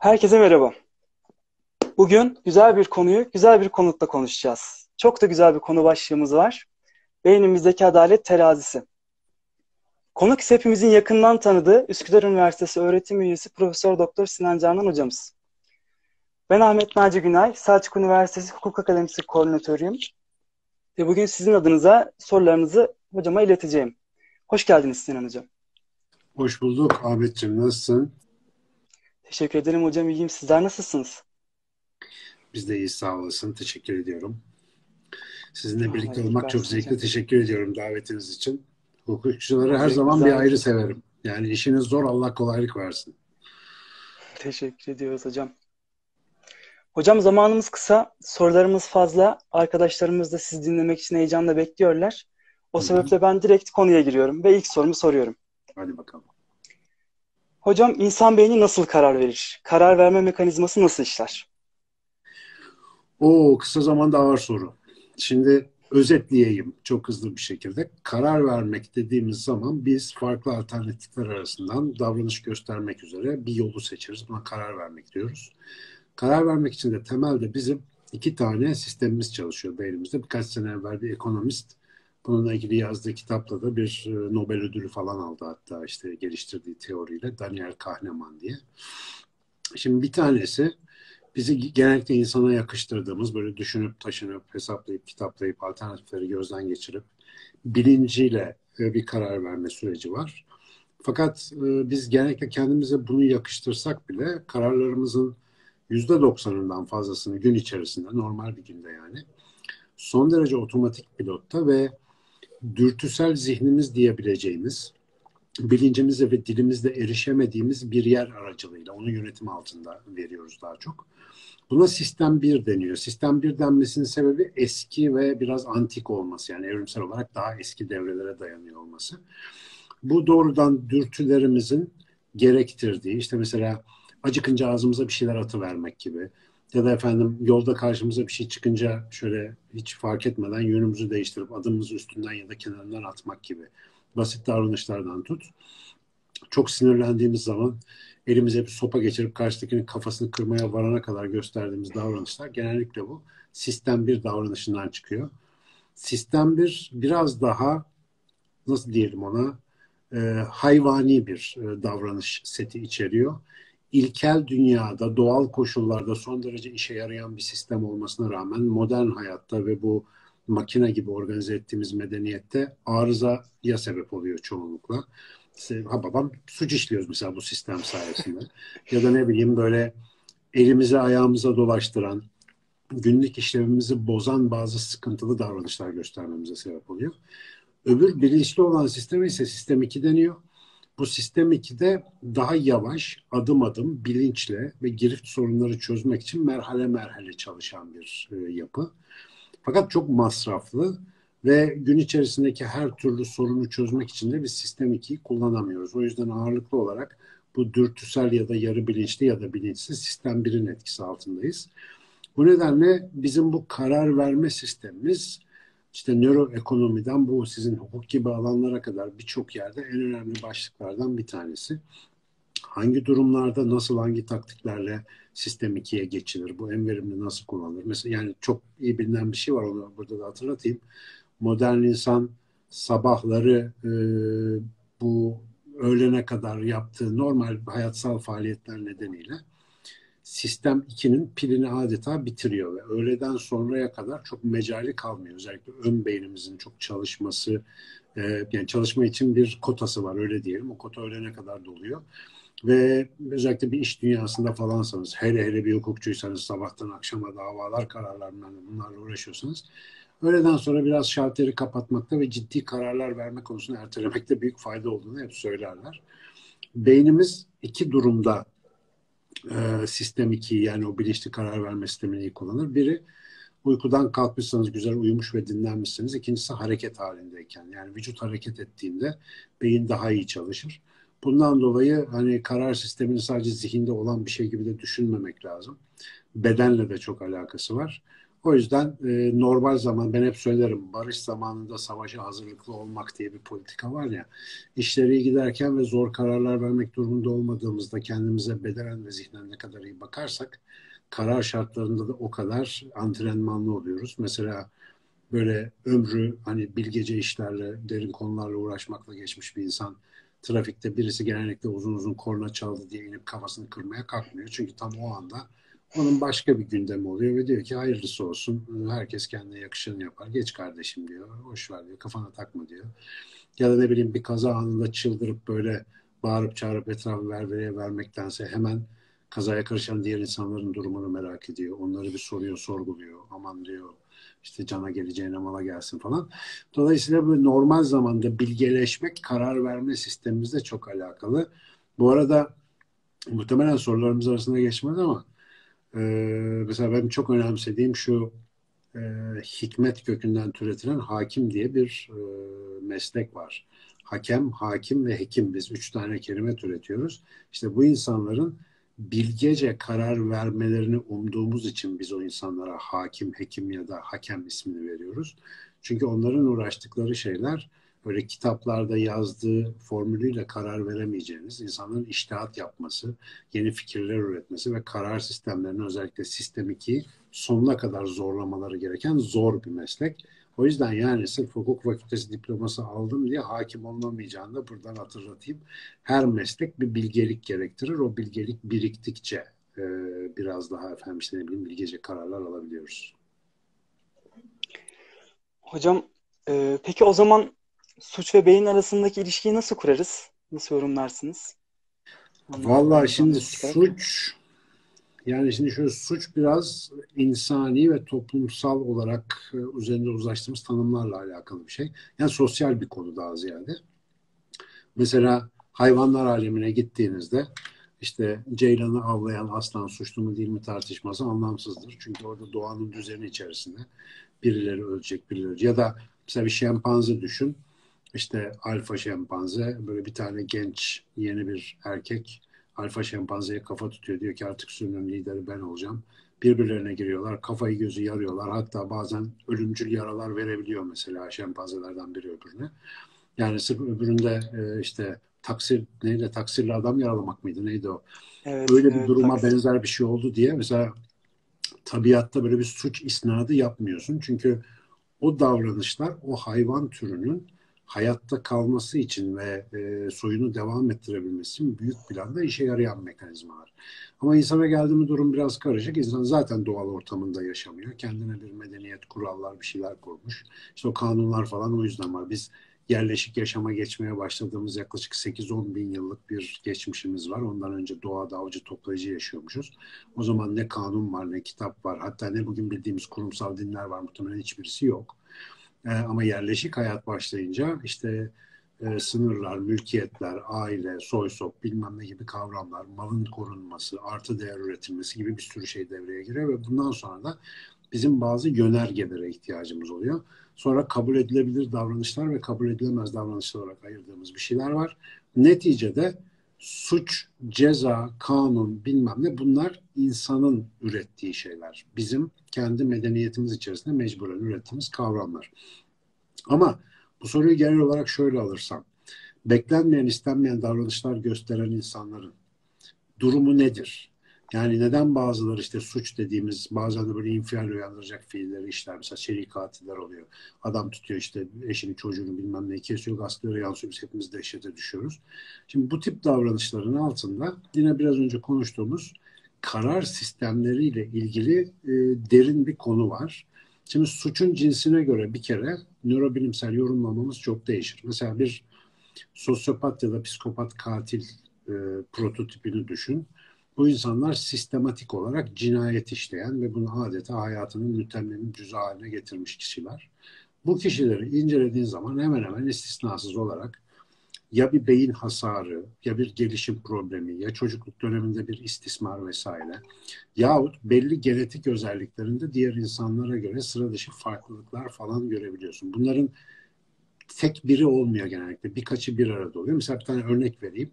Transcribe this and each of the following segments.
Herkese merhaba. Bugün güzel bir konuyu güzel bir konukla konuşacağız. Çok da güzel bir konu başlığımız var. Beynimizdeki adalet terazisi. Konuk ise hepimizin yakından tanıdığı Üsküdar Üniversitesi öğretim üyesi Profesör Doktor Sinan Canan hocamız. Ben Ahmet Naci Günay, Selçuk Üniversitesi Hukuk Akademisi koordinatörüyüm. Ve bugün sizin adınıza sorularınızı hocama ileteceğim. Hoş geldiniz Sinan hocam. Hoş bulduk Ahmetciğim. Nasılsın? Teşekkür ederim hocam. İyiyim. Sizler nasılsınız? Biz de iyi sağ olasın. Teşekkür ediyorum. Sizinle birlikte olmak çok zevkli. Teşekkür ediyorum davetiniz için. Hukukçuları her zaman bir ayrı severim. Yani işiniz zor Allah kolaylık versin. Teşekkür ediyoruz hocam. Hocam zamanımız kısa, sorularımız fazla. Arkadaşlarımız da sizi dinlemek için heyecanla bekliyorlar. O Hı-hı. sebeple ben direkt konuya giriyorum ve ilk sorumu soruyorum. Hadi bakalım. Hocam insan beyni nasıl karar verir? Karar verme mekanizması nasıl işler? O kısa zamanda ağır soru. Şimdi özetleyeyim çok hızlı bir şekilde. Karar vermek dediğimiz zaman biz farklı alternatifler arasından davranış göstermek üzere bir yolu seçeriz. Buna karar vermek diyoruz. Karar vermek için de temelde bizim iki tane sistemimiz çalışıyor beynimizde. Birkaç sene evvel bir ekonomist Bununla ilgili yazdığı kitapla da bir e, Nobel ödülü falan aldı hatta işte geliştirdiği teoriyle Daniel Kahneman diye. Şimdi bir tanesi bizi genellikle insana yakıştırdığımız böyle düşünüp taşınıp hesaplayıp kitaplayıp alternatifleri gözden geçirip bilinciyle e, bir karar verme süreci var. Fakat e, biz genellikle kendimize bunu yakıştırsak bile kararlarımızın yüzde doksanından fazlasını gün içerisinde normal bir günde yani son derece otomatik pilotta ve dürtüsel zihnimiz diyebileceğimiz bilincimizle ve dilimizle erişemediğimiz bir yer aracılığıyla onu yönetim altında veriyoruz daha çok. Buna sistem 1 deniyor. Sistem 1 denmesinin sebebi eski ve biraz antik olması yani evrimsel olarak daha eski devrelere dayanıyor olması. Bu doğrudan dürtülerimizin gerektirdiği işte mesela acıkınca ağzımıza bir şeyler atıvermek gibi ya da efendim yolda karşımıza bir şey çıkınca şöyle hiç fark etmeden yönümüzü değiştirip adımımızı üstünden ya da kenarından atmak gibi basit davranışlardan tut. Çok sinirlendiğimiz zaman elimize bir sopa geçirip karşıdakinin kafasını kırmaya varana kadar gösterdiğimiz davranışlar genellikle bu sistem bir davranışından çıkıyor. Sistem bir biraz daha nasıl diyelim ona e, hayvani bir e, davranış seti içeriyor ilkel dünyada, doğal koşullarda son derece işe yarayan bir sistem olmasına rağmen modern hayatta ve bu makine gibi organize ettiğimiz medeniyette arızaya sebep oluyor çoğunlukla. Ha babam suç işliyoruz mesela bu sistem sayesinde. ya da ne bileyim böyle elimize ayağımıza dolaştıran, günlük işlevimizi bozan bazı sıkıntılı davranışlar göstermemize sebep oluyor. Öbür bilinçli olan sistemi ise sistem 2 deniyor. Bu sistem 2'de daha yavaş, adım adım, bilinçle ve girift sorunları çözmek için merhale merhale çalışan bir e, yapı. Fakat çok masraflı ve gün içerisindeki her türlü sorunu çözmek için de biz sistem 2'yi kullanamıyoruz. O yüzden ağırlıklı olarak bu dürtüsel ya da yarı bilinçli ya da bilinçsiz sistem 1'in etkisi altındayız. Bu nedenle bizim bu karar verme sistemimiz işte nöroekonomiden bu sizin hukuk gibi alanlara kadar birçok yerde en önemli başlıklardan bir tanesi. Hangi durumlarda nasıl hangi taktiklerle sistem 2'ye geçilir? Bu en verimli nasıl kullanılır? Mesela yani çok iyi bilinen bir şey var onu burada da hatırlatayım. Modern insan sabahları e, bu öğlene kadar yaptığı normal hayatsal faaliyetler nedeniyle sistem 2'nin pilini adeta bitiriyor ve öğleden sonraya kadar çok mecali kalmıyor. Özellikle ön beynimizin çok çalışması, e, yani çalışma için bir kotası var öyle diyelim. O kota öğlene kadar doluyor. Ve özellikle bir iş dünyasında falansanız, hele hele bir hukukçuysanız sabahtan akşama davalar, kararlar bunlarla uğraşıyorsanız öğleden sonra biraz şalteri kapatmakta ve ciddi kararlar verme konusunda ertelemekte büyük fayda olduğunu hep söylerler. Beynimiz iki durumda e, sistem 2 yani o bilinçli karar verme sistemini kullanır. Biri uykudan kalkmışsanız güzel uyumuş ve dinlenmişsiniz. İkincisi hareket halindeyken yani vücut hareket ettiğinde beyin daha iyi çalışır. Bundan dolayı hani karar sistemini sadece zihinde olan bir şey gibi de düşünmemek lazım. Bedenle de çok alakası var. O yüzden e, normal zaman ben hep söylerim barış zamanında savaşa hazırlıklı olmak diye bir politika var ya işleri giderken ve zor kararlar vermek durumunda olmadığımızda kendimize bedenen ve zihnen ne kadar iyi bakarsak karar şartlarında da o kadar antrenmanlı oluyoruz. Mesela böyle ömrü hani bilgece işlerle, derin konularla uğraşmakla geçmiş bir insan trafikte birisi genellikle uzun uzun korna çaldı diye inip kafasını kırmaya kalkmıyor. Çünkü tam o anda onun başka bir gündemi oluyor ve diyor ki hayırlısı olsun. Herkes kendine yakışanı yapar. Geç kardeşim diyor. Hoş ver diyor. Kafana takma diyor. Ya da ne bileyim bir kaza anında çıldırıp böyle bağırıp çağırıp etrafı ververiye vermektense hemen kazaya karışan diğer insanların durumunu merak ediyor. Onları bir soruyor, sorguluyor. Aman diyor işte cana geleceğine mala gelsin falan. Dolayısıyla bu normal zamanda bilgeleşmek karar verme sistemimizde çok alakalı. Bu arada muhtemelen sorularımız arasında geçmez ama e, mesela benim çok önemsediğim şu e, hikmet kökünden türetilen hakim diye bir e, meslek var. Hakem, hakim ve hekim biz üç tane kelime türetiyoruz. İşte bu insanların bilgece karar vermelerini umduğumuz için biz o insanlara hakim, hekim ya da hakem ismini veriyoruz. Çünkü onların uğraştıkları şeyler böyle kitaplarda yazdığı formülüyle karar veremeyeceğiniz, insanların iştihat yapması, yeni fikirler üretmesi ve karar sistemlerini özellikle sistem 2'yi sonuna kadar zorlamaları gereken zor bir meslek. O yüzden yani sırf hukuk fakültesi diploması aldım diye hakim olunamayacağını da buradan hatırlatayım. Her meslek bir bilgelik gerektirir. O bilgelik biriktikçe e, biraz daha efendim işte ne bileyim bilgece kararlar alabiliyoruz. Hocam e, peki o zaman suç ve beyin arasındaki ilişkiyi nasıl kurarız? Nasıl yorumlarsınız? Vallahi şimdi suç yani şimdi şöyle suç biraz insani ve toplumsal olarak e, üzerinde uzlaştığımız tanımlarla alakalı bir şey. Yani sosyal bir konu daha ziyade. Mesela hayvanlar alemine gittiğinizde işte ceylanı avlayan aslan suçlu mu değil mi tartışması anlamsızdır. Çünkü orada doğanın düzeni içerisinde birileri ölecek, birileri. Ya da mesela bir şempanze düşün. İşte alfa şempanze böyle bir tane genç yeni bir erkek alfa şempanzeye kafa tutuyor. Diyor ki artık sürünün lideri ben olacağım. Birbirlerine giriyorlar. Kafayı gözü yarıyorlar. Hatta bazen ölümcül yaralar verebiliyor mesela şempanzelerden biri öbürüne. Yani sırf öbüründe e, işte taksir neydi taksirli adam yaralamak mıydı neydi o? Evet, Öyle evet, bir duruma taksir. benzer bir şey oldu diye mesela tabiatta böyle bir suç isnadı yapmıyorsun. Çünkü o davranışlar o hayvan türünün hayatta kalması için ve e, soyunu devam ettirebilmesi için büyük planda işe yarayan mekanizmalar. Ama insana geldiğinde durum biraz karışık. İnsan zaten doğal ortamında yaşamıyor. Kendine bir medeniyet, kurallar, bir şeyler kurmuş. İşte o kanunlar falan o yüzden var. Biz yerleşik yaşama geçmeye başladığımız yaklaşık 8-10 bin yıllık bir geçmişimiz var. Ondan önce doğada avcı toplayıcı yaşıyormuşuz. O zaman ne kanun var ne kitap var. Hatta ne bugün bildiğimiz kurumsal dinler var. Muhtemelen hiçbirisi yok. E, ama yerleşik hayat başlayınca işte e, sınırlar, mülkiyetler, aile, soy sop bilmem ne gibi kavramlar, malın korunması, artı değer üretilmesi gibi bir sürü şey devreye giriyor ve bundan sonra da bizim bazı yönergelere ihtiyacımız oluyor. Sonra kabul edilebilir davranışlar ve kabul edilemez davranışlar olarak ayırdığımız bir şeyler var. Neticede suç, ceza, kanun bilmem ne bunlar insanın ürettiği şeyler. Bizim kendi medeniyetimiz içerisinde mecburen ürettiğimiz kavramlar. Ama bu soruyu genel olarak şöyle alırsam, beklenmeyen, istenmeyen davranışlar gösteren insanların durumu nedir? Yani neden bazıları işte suç dediğimiz bazen de böyle infial uyandıracak fiilleri işler. Mesela seri katiller oluyor. Adam tutuyor işte eşini çocuğunu bilmem ne kesiyor gazetelere yansıyor. Biz hepimiz dehşete düşüyoruz. Şimdi bu tip davranışların altında yine biraz önce konuştuğumuz karar sistemleriyle ilgili e, derin bir konu var. Şimdi suçun cinsine göre bir kere nörobilimsel yorumlamamız çok değişir. Mesela bir sosyopat ya da psikopat katil e, prototipini düşün bu insanlar sistematik olarak cinayet işleyen ve bunu adeta hayatının mütemmim cüzü haline getirmiş kişiler. Bu kişileri incelediğin zaman hemen hemen istisnasız olarak ya bir beyin hasarı, ya bir gelişim problemi, ya çocukluk döneminde bir istismar vesaire yahut belli genetik özelliklerinde diğer insanlara göre sıra dışı farklılıklar falan görebiliyorsun. Bunların tek biri olmuyor genellikle. Birkaçı bir arada oluyor. Mesela bir tane örnek vereyim.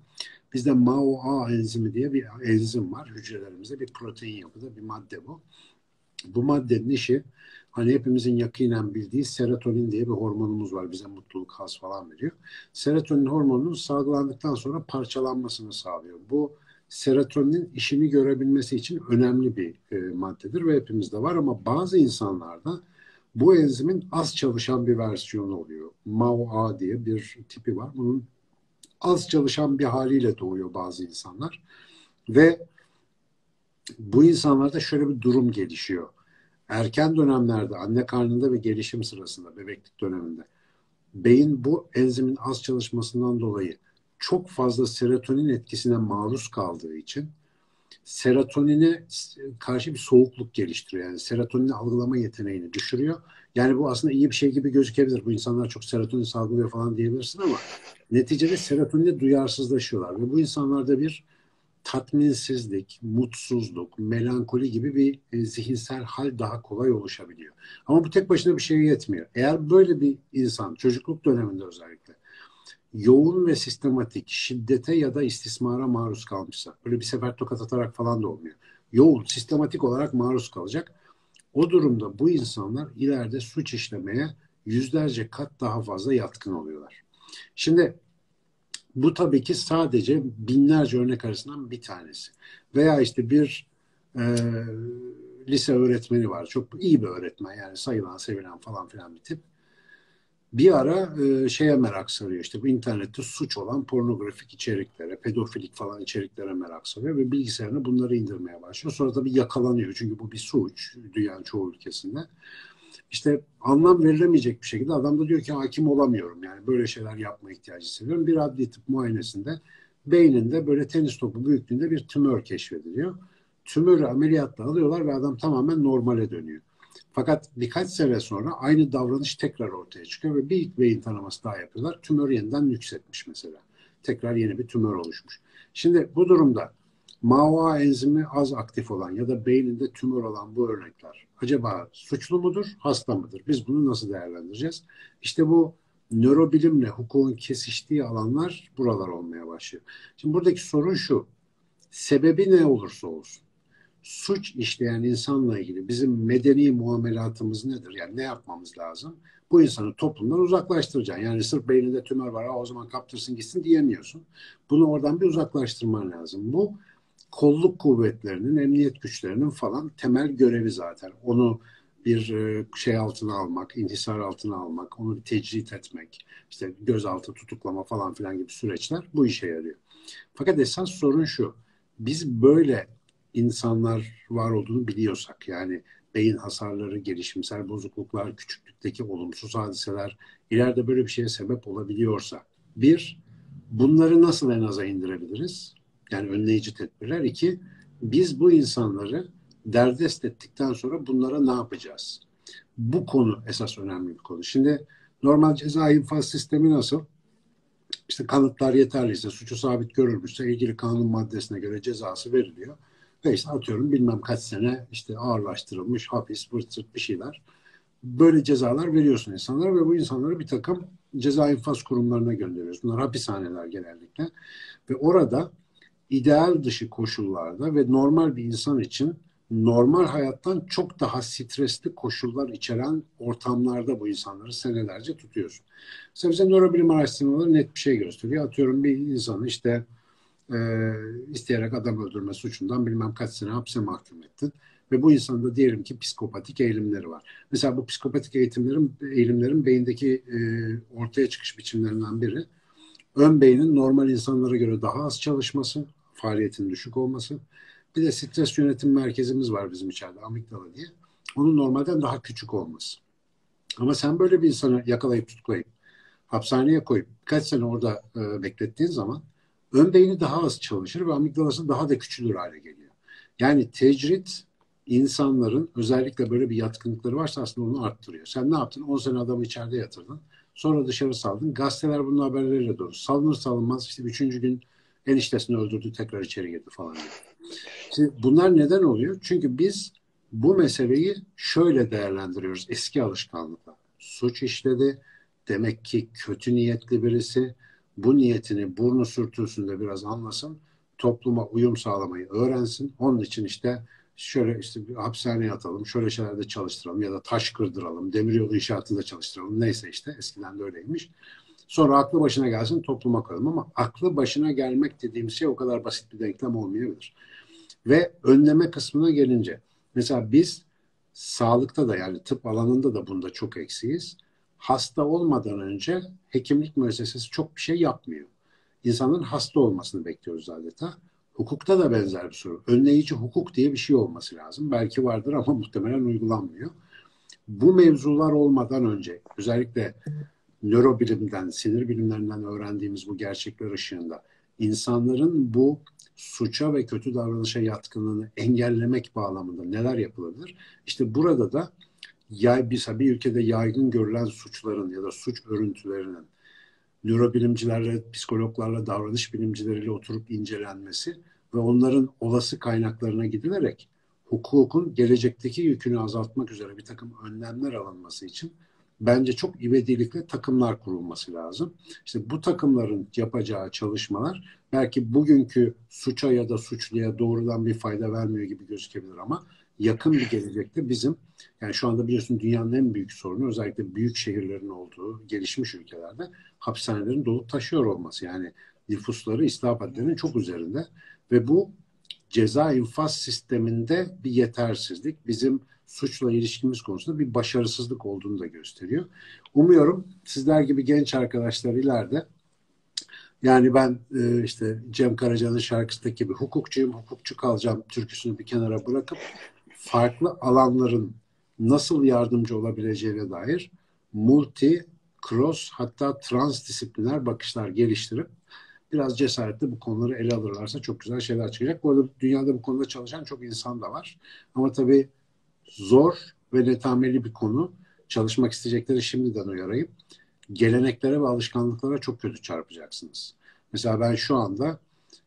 Bizde MAO-A enzimi diye bir enzim var hücrelerimizde. Bir protein yapıda bir madde bu. Bu maddenin işi hani hepimizin yakinen bildiği serotonin diye bir hormonumuz var. Bize mutluluk, haz falan veriyor. Serotonin hormonunun salgılandıktan sonra parçalanmasını sağlıyor. Bu serotoninin işini görebilmesi için önemli bir e, maddedir ve hepimizde var ama bazı insanlarda bu enzimin az çalışan bir versiyonu oluyor. MAO-A diye bir tipi var. Bunun az çalışan bir haliyle doğuyor bazı insanlar. Ve bu insanlarda şöyle bir durum gelişiyor. Erken dönemlerde anne karnında ve gelişim sırasında bebeklik döneminde beyin bu enzimin az çalışmasından dolayı çok fazla serotonin etkisine maruz kaldığı için serotonine karşı bir soğukluk geliştiriyor. Yani serotonini algılama yeteneğini düşürüyor. Yani bu aslında iyi bir şey gibi gözükebilir. Bu insanlar çok serotonin salgılıyor falan diyebilirsin ama neticede serotonine duyarsızlaşıyorlar. Ve bu insanlarda bir tatminsizlik, mutsuzluk, melankoli gibi bir e, zihinsel hal daha kolay oluşabiliyor. Ama bu tek başına bir şeye yetmiyor. Eğer böyle bir insan çocukluk döneminde özellikle yoğun ve sistematik şiddete ya da istismara maruz kalmışsa, böyle bir sefer tokat atarak falan da olmuyor. Yoğun, sistematik olarak maruz kalacak. O durumda bu insanlar ileride suç işlemeye yüzlerce kat daha fazla yatkın oluyorlar. Şimdi bu tabii ki sadece binlerce örnek arasından bir tanesi. Veya işte bir e, lise öğretmeni var. Çok iyi bir öğretmen yani sayılan, sevilen falan filan bir tip bir ara e, şeye merak sarıyor. İşte bu internette suç olan pornografik içeriklere, pedofilik falan içeriklere merak sarıyor ve bilgisayarına bunları indirmeye başlıyor. Sonra tabii yakalanıyor çünkü bu bir suç dünyanın çoğu ülkesinde. İşte anlam verilemeyecek bir şekilde adam da diyor ki hakim olamıyorum. Yani böyle şeyler yapma ihtiyacı hissediyorum. Bir adli tıp muayenesinde beyninde böyle tenis topu büyüklüğünde bir tümör keşfediliyor. Tümörü ameliyatla alıyorlar ve adam tamamen normale dönüyor. Fakat birkaç sene sonra aynı davranış tekrar ortaya çıkıyor ve bir beyin taraması daha yapıyorlar. Tümör yeniden nüksetmiş mesela. Tekrar yeni bir tümör oluşmuş. Şimdi bu durumda MAOA enzimi az aktif olan ya da beyninde tümör olan bu örnekler acaba suçlu mudur, hasta mıdır? Biz bunu nasıl değerlendireceğiz? İşte bu nörobilimle hukukun kesiştiği alanlar buralar olmaya başlıyor. Şimdi buradaki sorun şu. Sebebi ne olursa olsun suç işleyen insanla ilgili bizim medeni muamelatımız nedir? Yani ne yapmamız lazım? Bu insanı toplumdan uzaklaştıracaksın. Yani sırf beyninde tümör var o zaman kaptırsın gitsin diyemiyorsun. Bunu oradan bir uzaklaştırman lazım. Bu kolluk kuvvetlerinin, emniyet güçlerinin falan temel görevi zaten. Onu bir e, şey altına almak, inhisar altına almak, onu bir tecrit etmek, işte gözaltı, tutuklama falan filan gibi süreçler bu işe yarıyor. Fakat esas sorun şu, biz böyle insanlar var olduğunu biliyorsak yani beyin hasarları, gelişimsel bozukluklar, küçüklükteki olumsuz hadiseler ileride böyle bir şeye sebep olabiliyorsa bir, bunları nasıl en aza indirebiliriz? Yani önleyici tedbirler. iki biz bu insanları derdest ettikten sonra bunlara ne yapacağız? Bu konu esas önemli bir konu. Şimdi normal ceza infaz sistemi nasıl? İşte kanıtlar yeterliyse, suçu sabit görülmüşse ilgili kanun maddesine göre cezası veriliyor ve işte atıyorum bilmem kaç sene işte ağırlaştırılmış hapis, vırt sırt bir şeyler. Böyle cezalar veriyorsun insanlara ve bu insanları bir takım ceza infaz kurumlarına gönderiyorsun. Bunlar hapishaneler genellikle. Ve orada ideal dışı koşullarda ve normal bir insan için normal hayattan çok daha stresli koşullar içeren ortamlarda bu insanları senelerce tutuyorsun. Mesela bize nörobilim araştırmaları net bir şey gösteriyor. Atıyorum bir insanı işte e, isteyerek adam öldürme suçundan bilmem kaç sene hapse mahkum ettin. Ve bu insanda diyelim ki psikopatik eğilimleri var. Mesela bu psikopatik eğitimlerin, eğilimlerin beyindeki e, ortaya çıkış biçimlerinden biri ön beynin normal insanlara göre daha az çalışması, faaliyetin düşük olması. Bir de stres yönetim merkezimiz var bizim içeride amigdala diye. Onun normalden daha küçük olması. Ama sen böyle bir insanı yakalayıp tutuklayıp hapishaneye koyup kaç sene orada e, beklettiğin zaman ön beyni daha az çalışır ve amigdalası daha da küçülür hale geliyor. Yani tecrit insanların özellikle böyle bir yatkınlıkları varsa aslında onu arttırıyor. Sen ne yaptın? 10 sene adamı içeride yatırdın. Sonra dışarı saldın. Gazeteler bunun haberleriyle dolu. Salınır salınmaz işte üçüncü gün eniştesini öldürdü tekrar içeri girdi falan. Şimdi bunlar neden oluyor? Çünkü biz bu meseleyi şöyle değerlendiriyoruz eski alışkanlıkla. Suç işledi. Demek ki kötü niyetli birisi bu niyetini burnu sürtüsünde biraz anlasın, topluma uyum sağlamayı öğrensin. Onun için işte şöyle işte bir hapishaneye atalım, şöyle şeylerde çalıştıralım ya da taş kırdıralım, demiryolu inşaatında çalıştıralım. Neyse işte eskiden de öyleymiş. Sonra aklı başına gelsin topluma koyalım ama aklı başına gelmek dediğim şey o kadar basit bir denklem olmayabilir. Ve önleme kısmına gelince mesela biz sağlıkta da yani tıp alanında da bunda çok eksiyiz. Hasta olmadan önce hekimlik müessesesi çok bir şey yapmıyor. İnsanların hasta olmasını bekliyoruz adeta. Hukukta da benzer bir soru. Önleyici hukuk diye bir şey olması lazım. Belki vardır ama muhtemelen uygulanmıyor. Bu mevzular olmadan önce özellikle nörobilimden, sinir bilimlerinden öğrendiğimiz bu gerçekler ışığında insanların bu suça ve kötü davranışa yatkınlığını engellemek bağlamında neler yapılabilir? İşte burada da yay, bir, bir ülkede yaygın görülen suçların ya da suç örüntülerinin nörobilimcilerle, psikologlarla, davranış bilimcileriyle oturup incelenmesi ve onların olası kaynaklarına gidilerek hukukun gelecekteki yükünü azaltmak üzere bir takım önlemler alınması için bence çok ivedilikle takımlar kurulması lazım. İşte bu takımların yapacağı çalışmalar belki bugünkü suça ya da suçluya doğrudan bir fayda vermiyor gibi gözükebilir ama yakın bir gelecekte bizim yani şu anda biliyorsun dünyanın en büyük sorunu özellikle büyük şehirlerin olduğu gelişmiş ülkelerde hapishanelerin dolup taşıyor olması. Yani nüfusları İslam hadlerinin çok üzerinde ve bu ceza infaz sisteminde bir yetersizlik bizim suçla ilişkimiz konusunda bir başarısızlık olduğunu da gösteriyor. Umuyorum sizler gibi genç arkadaşlar ileride yani ben e, işte Cem Karaca'nın şarkısındaki gibi hukukçuyum, hukukçu kalacağım türküsünü bir kenara bırakıp farklı alanların nasıl yardımcı olabileceğine dair multi, cross hatta transdisipliner bakışlar geliştirip biraz cesaretle bu konuları ele alırlarsa çok güzel şeyler çıkacak. Bu arada dünyada bu konuda çalışan çok insan da var. Ama tabii zor ve netameli bir konu. Çalışmak isteyecekleri şimdiden uyarayım. Geleneklere ve alışkanlıklara çok kötü çarpacaksınız. Mesela ben şu anda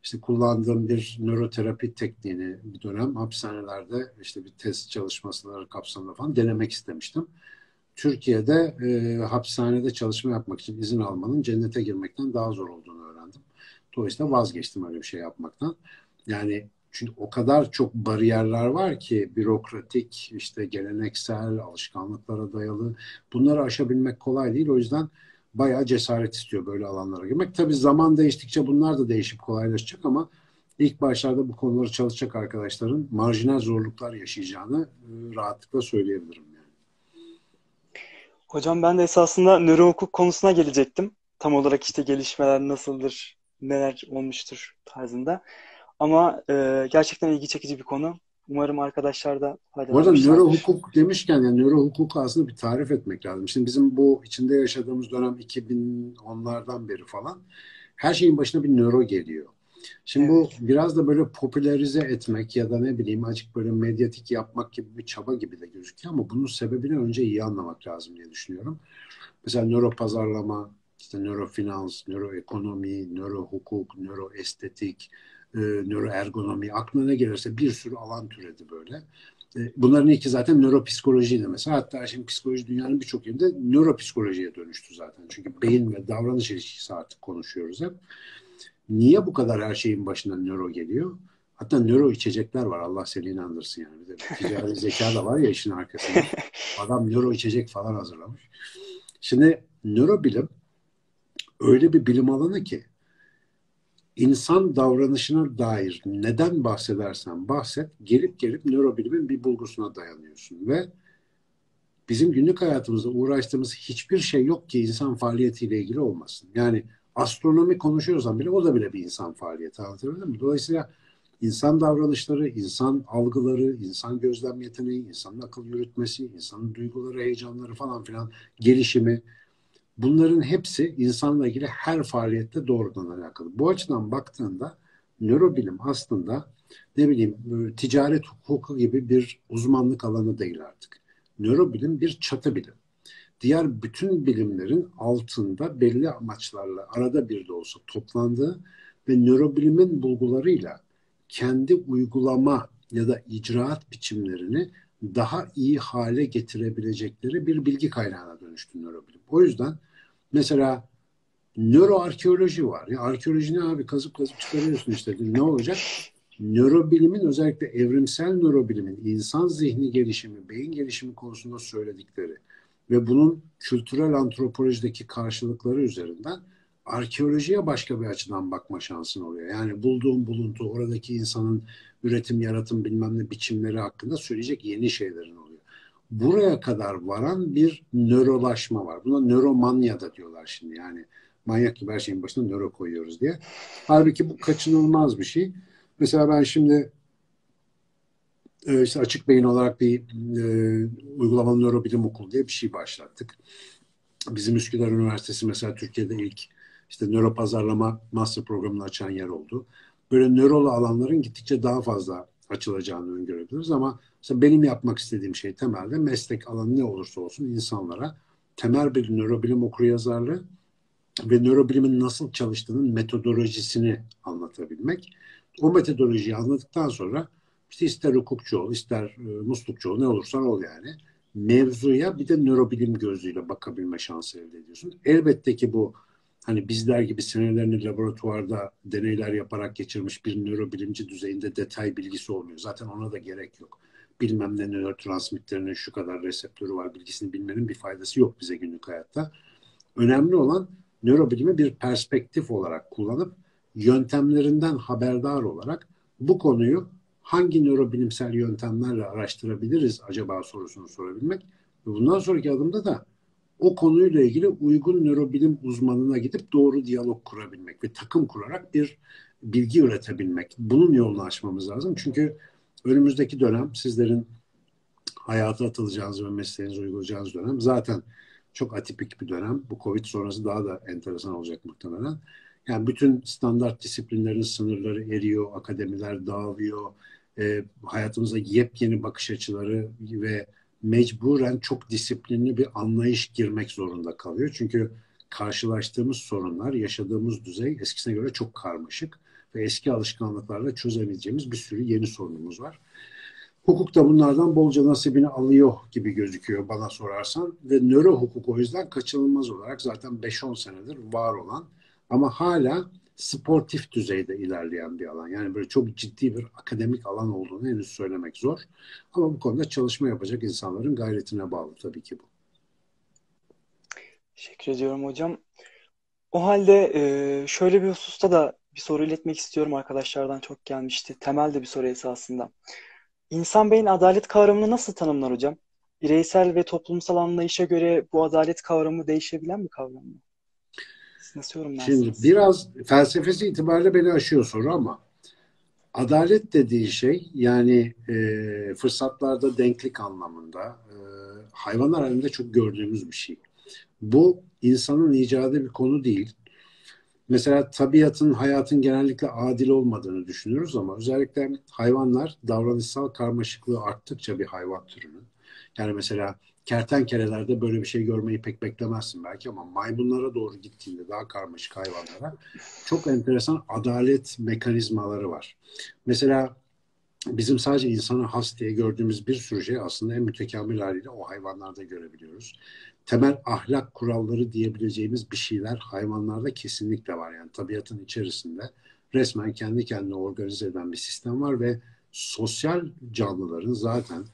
işte kullandığım bir nöroterapi tekniğini bir dönem hapishanelerde işte bir test çalışmaları kapsamında falan denemek istemiştim. Türkiye'de e, hapishanede çalışma yapmak için izin almanın cennete girmekten daha zor olduğunu öğrendim. Dolayısıyla vazgeçtim öyle bir şey yapmaktan. Yani çünkü o kadar çok bariyerler var ki bürokratik, işte geleneksel, alışkanlıklara dayalı. Bunları aşabilmek kolay değil. O yüzden bayağı cesaret istiyor böyle alanlara girmek. Tabii zaman değiştikçe bunlar da değişip kolaylaşacak ama ilk başlarda bu konuları çalışacak arkadaşların marjinal zorluklar yaşayacağını e, rahatlıkla söyleyebilirim. Yani. Hocam ben de esasında nöro hukuk konusuna gelecektim. Tam olarak işte gelişmeler nasıldır, neler olmuştur tarzında. Ama e, gerçekten ilgi çekici bir konu. Umarım arkadaşlar da. Bu arada nöro hukuk demişken yani nöro hukuku aslında bir tarif etmek lazım. Şimdi bizim bu içinde yaşadığımız dönem 2010'lardan beri falan her şeyin başına bir nöro geliyor. Şimdi evet. bu biraz da böyle popülerize etmek ya da ne bileyim açık böyle medyatik yapmak gibi bir çaba gibi de gözüküyor ama bunun sebebini önce iyi anlamak lazım diye düşünüyorum. Mesela nöro pazarlama, işte nöro finans, nöro ekonomi, e, nöroergonomi, aklına ne gelirse bir sürü alan türedi böyle. E, bunların ilki zaten nöropsikolojiydi mesela. Hatta şimdi psikoloji dünyanın birçok yerinde nöropsikolojiye dönüştü zaten. Çünkü beyin ve davranış ilişkisi artık konuşuyoruz hep. Niye bu kadar her şeyin başına nöro geliyor? Hatta nöro içecekler var. Allah seni inandırsın yani. Bir de ticari zeka da var ya işin arkasında. Adam nöro içecek falan hazırlamış. Şimdi nörobilim öyle bir bilim alanı ki insan davranışına dair neden bahsedersen bahset, gelip gelip nörobilimin bir bulgusuna dayanıyorsun ve bizim günlük hayatımızda uğraştığımız hiçbir şey yok ki insan faaliyetiyle ilgili olmasın. Yani astronomi konuşuyorsan bile o da bile bir insan faaliyeti anlatabildim mi? Dolayısıyla insan davranışları, insan algıları, insan gözlem yeteneği, insanın akıl yürütmesi, insanın duyguları, heyecanları falan filan gelişimi Bunların hepsi insanla ilgili her faaliyette doğrudan alakalı. Bu açıdan baktığında nörobilim aslında ne bileyim ticaret hukuku gibi bir uzmanlık alanı değil artık. Nörobilim bir çatı bilim. Diğer bütün bilimlerin altında belli amaçlarla arada bir de olsa toplandığı ve nörobilimin bulgularıyla kendi uygulama ya da icraat biçimlerini daha iyi hale getirebilecekleri bir bilgi kaynağına dönüştü nörobilim. O yüzden Mesela nöroarkeoloji var. Ya arkeoloji ne abi? Kazıp kazıp çıkarıyorsun işte. Ne olacak? nörobilimin özellikle evrimsel nörobilimin insan zihni gelişimi, beyin gelişimi konusunda söyledikleri ve bunun kültürel antropolojideki karşılıkları üzerinden arkeolojiye başka bir açıdan bakma şansın oluyor. Yani bulduğun buluntu, oradaki insanın üretim, yaratım bilmem ne biçimleri hakkında söyleyecek yeni şeylerin oluyor. Buraya kadar varan bir nörolaşma var. Buna nöromanya da diyorlar şimdi yani. Manyak gibi her şeyin başına nöro koyuyoruz diye. Halbuki bu kaçınılmaz bir şey. Mesela ben şimdi e, işte açık beyin olarak bir e, uygulamalı nörobilim okulu diye bir şey başlattık. Bizim Üsküdar Üniversitesi mesela Türkiye'de ilk işte nöro pazarlama master programını açan yer oldu. Böyle nörolu alanların gittikçe daha fazla açılacağını öngörebiliriz ama mesela benim yapmak istediğim şey temelde meslek alanı ne olursa olsun insanlara temel bir nörobilim okuryazarlığı ve nörobilimin nasıl çalıştığının metodolojisini anlatabilmek. O metodolojiyi anladıktan sonra işte ister hukukçu ol, ister e, muslukçu ol, ne olursan ol yani. Mevzuya bir de nörobilim gözüyle bakabilme şansı elde ediyorsun. Elbette ki bu hani bizler gibi senelerini laboratuvarda deneyler yaparak geçirmiş bir nörobilimci düzeyinde detay bilgisi olmuyor. Zaten ona da gerek yok. Bilmem ne nörotransmitterinin şu kadar reseptörü var bilgisini bilmenin bir faydası yok bize günlük hayatta. Önemli olan nörobilimi bir perspektif olarak kullanıp yöntemlerinden haberdar olarak bu konuyu hangi nörobilimsel yöntemlerle araştırabiliriz acaba sorusunu sorabilmek. Bundan sonraki adımda da o konuyla ilgili uygun nörobilim uzmanına gidip doğru diyalog kurabilmek ve takım kurarak bir bilgi üretebilmek. Bunun yolunu açmamız lazım. Çünkü önümüzdeki dönem sizlerin hayata atılacağınız ve mesleğinizi uygulayacağınız dönem zaten çok atipik bir dönem. Bu Covid sonrası daha da enteresan olacak muhtemelen. Yani bütün standart disiplinlerin sınırları eriyor, akademiler dağılıyor, e, hayatımıza yepyeni bakış açıları ve mecburen çok disiplinli bir anlayış girmek zorunda kalıyor. Çünkü karşılaştığımız sorunlar, yaşadığımız düzey eskisine göre çok karmaşık ve eski alışkanlıklarla çözemeyeceğimiz bir sürü yeni sorunumuz var. Hukuk da bunlardan bolca nasibini alıyor gibi gözüküyor bana sorarsan ve nöro hukuk o yüzden kaçınılmaz olarak zaten 5-10 senedir var olan ama hala sportif düzeyde ilerleyen bir alan. Yani böyle çok ciddi bir akademik alan olduğunu henüz söylemek zor. Ama bu konuda çalışma yapacak insanların gayretine bağlı tabii ki bu. Teşekkür ediyorum hocam. O halde e, şöyle bir hususta da bir soru iletmek istiyorum arkadaşlardan çok gelmişti. Temel de bir soru esasında. İnsan beyin adalet kavramını nasıl tanımlar hocam? Bireysel ve toplumsal anlayışa göre bu adalet kavramı değişebilen bir kavram mı? Nasıl yorumlarsınız? Şimdi biraz felsefesi itibariyle beni aşıyor soru ama adalet dediği şey yani e, fırsatlarda denklik anlamında e, hayvanlar halinde çok gördüğümüz bir şey. Bu insanın icadı bir konu değil. Mesela tabiatın, hayatın genellikle adil olmadığını düşünüyoruz ama özellikle hayvanlar davranışsal karmaşıklığı arttıkça bir hayvan türünün. Yani mesela kertenkelelerde böyle bir şey görmeyi pek beklemezsin belki ama maymunlara doğru gittiğinde daha karmaşık hayvanlara çok enteresan adalet mekanizmaları var. Mesela bizim sadece insana has diye gördüğümüz bir sürü şey aslında en mütekamil haliyle o hayvanlarda görebiliyoruz. Temel ahlak kuralları diyebileceğimiz bir şeyler hayvanlarda kesinlikle var. Yani tabiatın içerisinde resmen kendi kendine organize eden bir sistem var ve sosyal canlıların zaten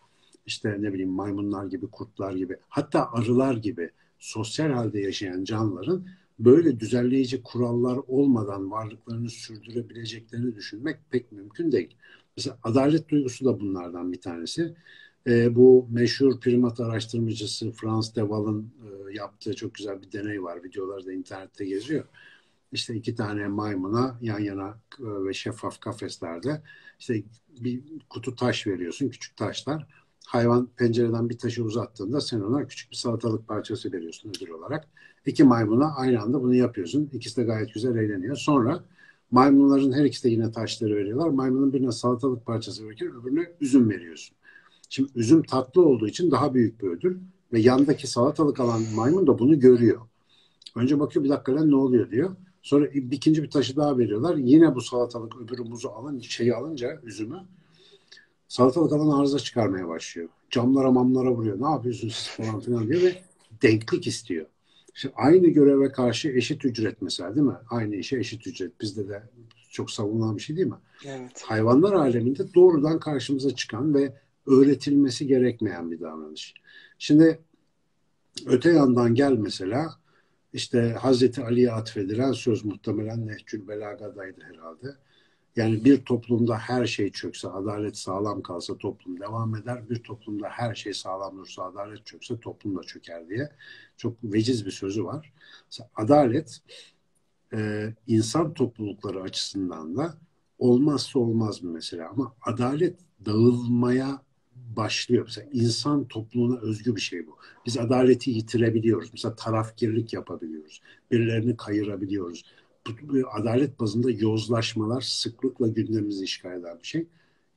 işte ne bileyim maymunlar gibi, kurtlar gibi, hatta arılar gibi sosyal halde yaşayan canlıların böyle düzenleyici kurallar olmadan varlıklarını sürdürebileceklerini düşünmek pek mümkün değil. Mesela adalet duygusu da bunlardan bir tanesi. E, bu meşhur primat araştırmacısı Frans de Waal'ın e, yaptığı çok güzel bir deney var. Videoları da internette geziyor. İşte iki tane maymuna yan yana e, ve şeffaf kafeslerde işte bir kutu taş veriyorsun, küçük taşlar hayvan pencereden bir taşı uzattığında sen ona küçük bir salatalık parçası veriyorsun ödül olarak. İki maymuna aynı anda bunu yapıyorsun. İkisi de gayet güzel eğleniyor. Sonra maymunların her ikisi de yine taşları veriyorlar. Maymunun birine salatalık parçası verirken öbürüne üzüm veriyorsun. Şimdi üzüm tatlı olduğu için daha büyük bir ödül ve yandaki salatalık alan maymun da bunu görüyor. Önce bakıyor bir dakika lan ne oluyor diyor. Sonra ikinci bir taşı daha veriyorlar. Yine bu salatalık öbürü muzu alın, şeyi alınca üzümü salatalık alan arıza çıkarmaya başlıyor. Camlara mamlara vuruyor. Ne yapıyorsunuz falan filan diyor ve denklik istiyor. İşte aynı göreve karşı eşit ücret mesela değil mi? Aynı işe eşit ücret. Bizde de Çok savunulan bir şey değil mi? Evet. Hayvanlar aleminde doğrudan karşımıza çıkan ve öğretilmesi gerekmeyen bir davranış. Şimdi öte yandan gel mesela işte Hazreti Ali'ye atfedilen söz muhtemelen Nehcül Belaga'daydı herhalde. Yani bir toplumda her şey çökse, adalet sağlam kalsa toplum devam eder. Bir toplumda her şey sağlam dursa, adalet çökse toplum da çöker diye. Çok veciz bir sözü var. adalet e, insan toplulukları açısından da olmazsa olmaz mı mesela. Ama adalet dağılmaya başlıyor. Mesela insan topluluğuna özgü bir şey bu. Biz adaleti yitirebiliyoruz. Mesela tarafkirlik yapabiliyoruz. Birilerini kayırabiliyoruz adalet bazında yozlaşmalar sıklıkla gündemimizi işgal eden bir şey.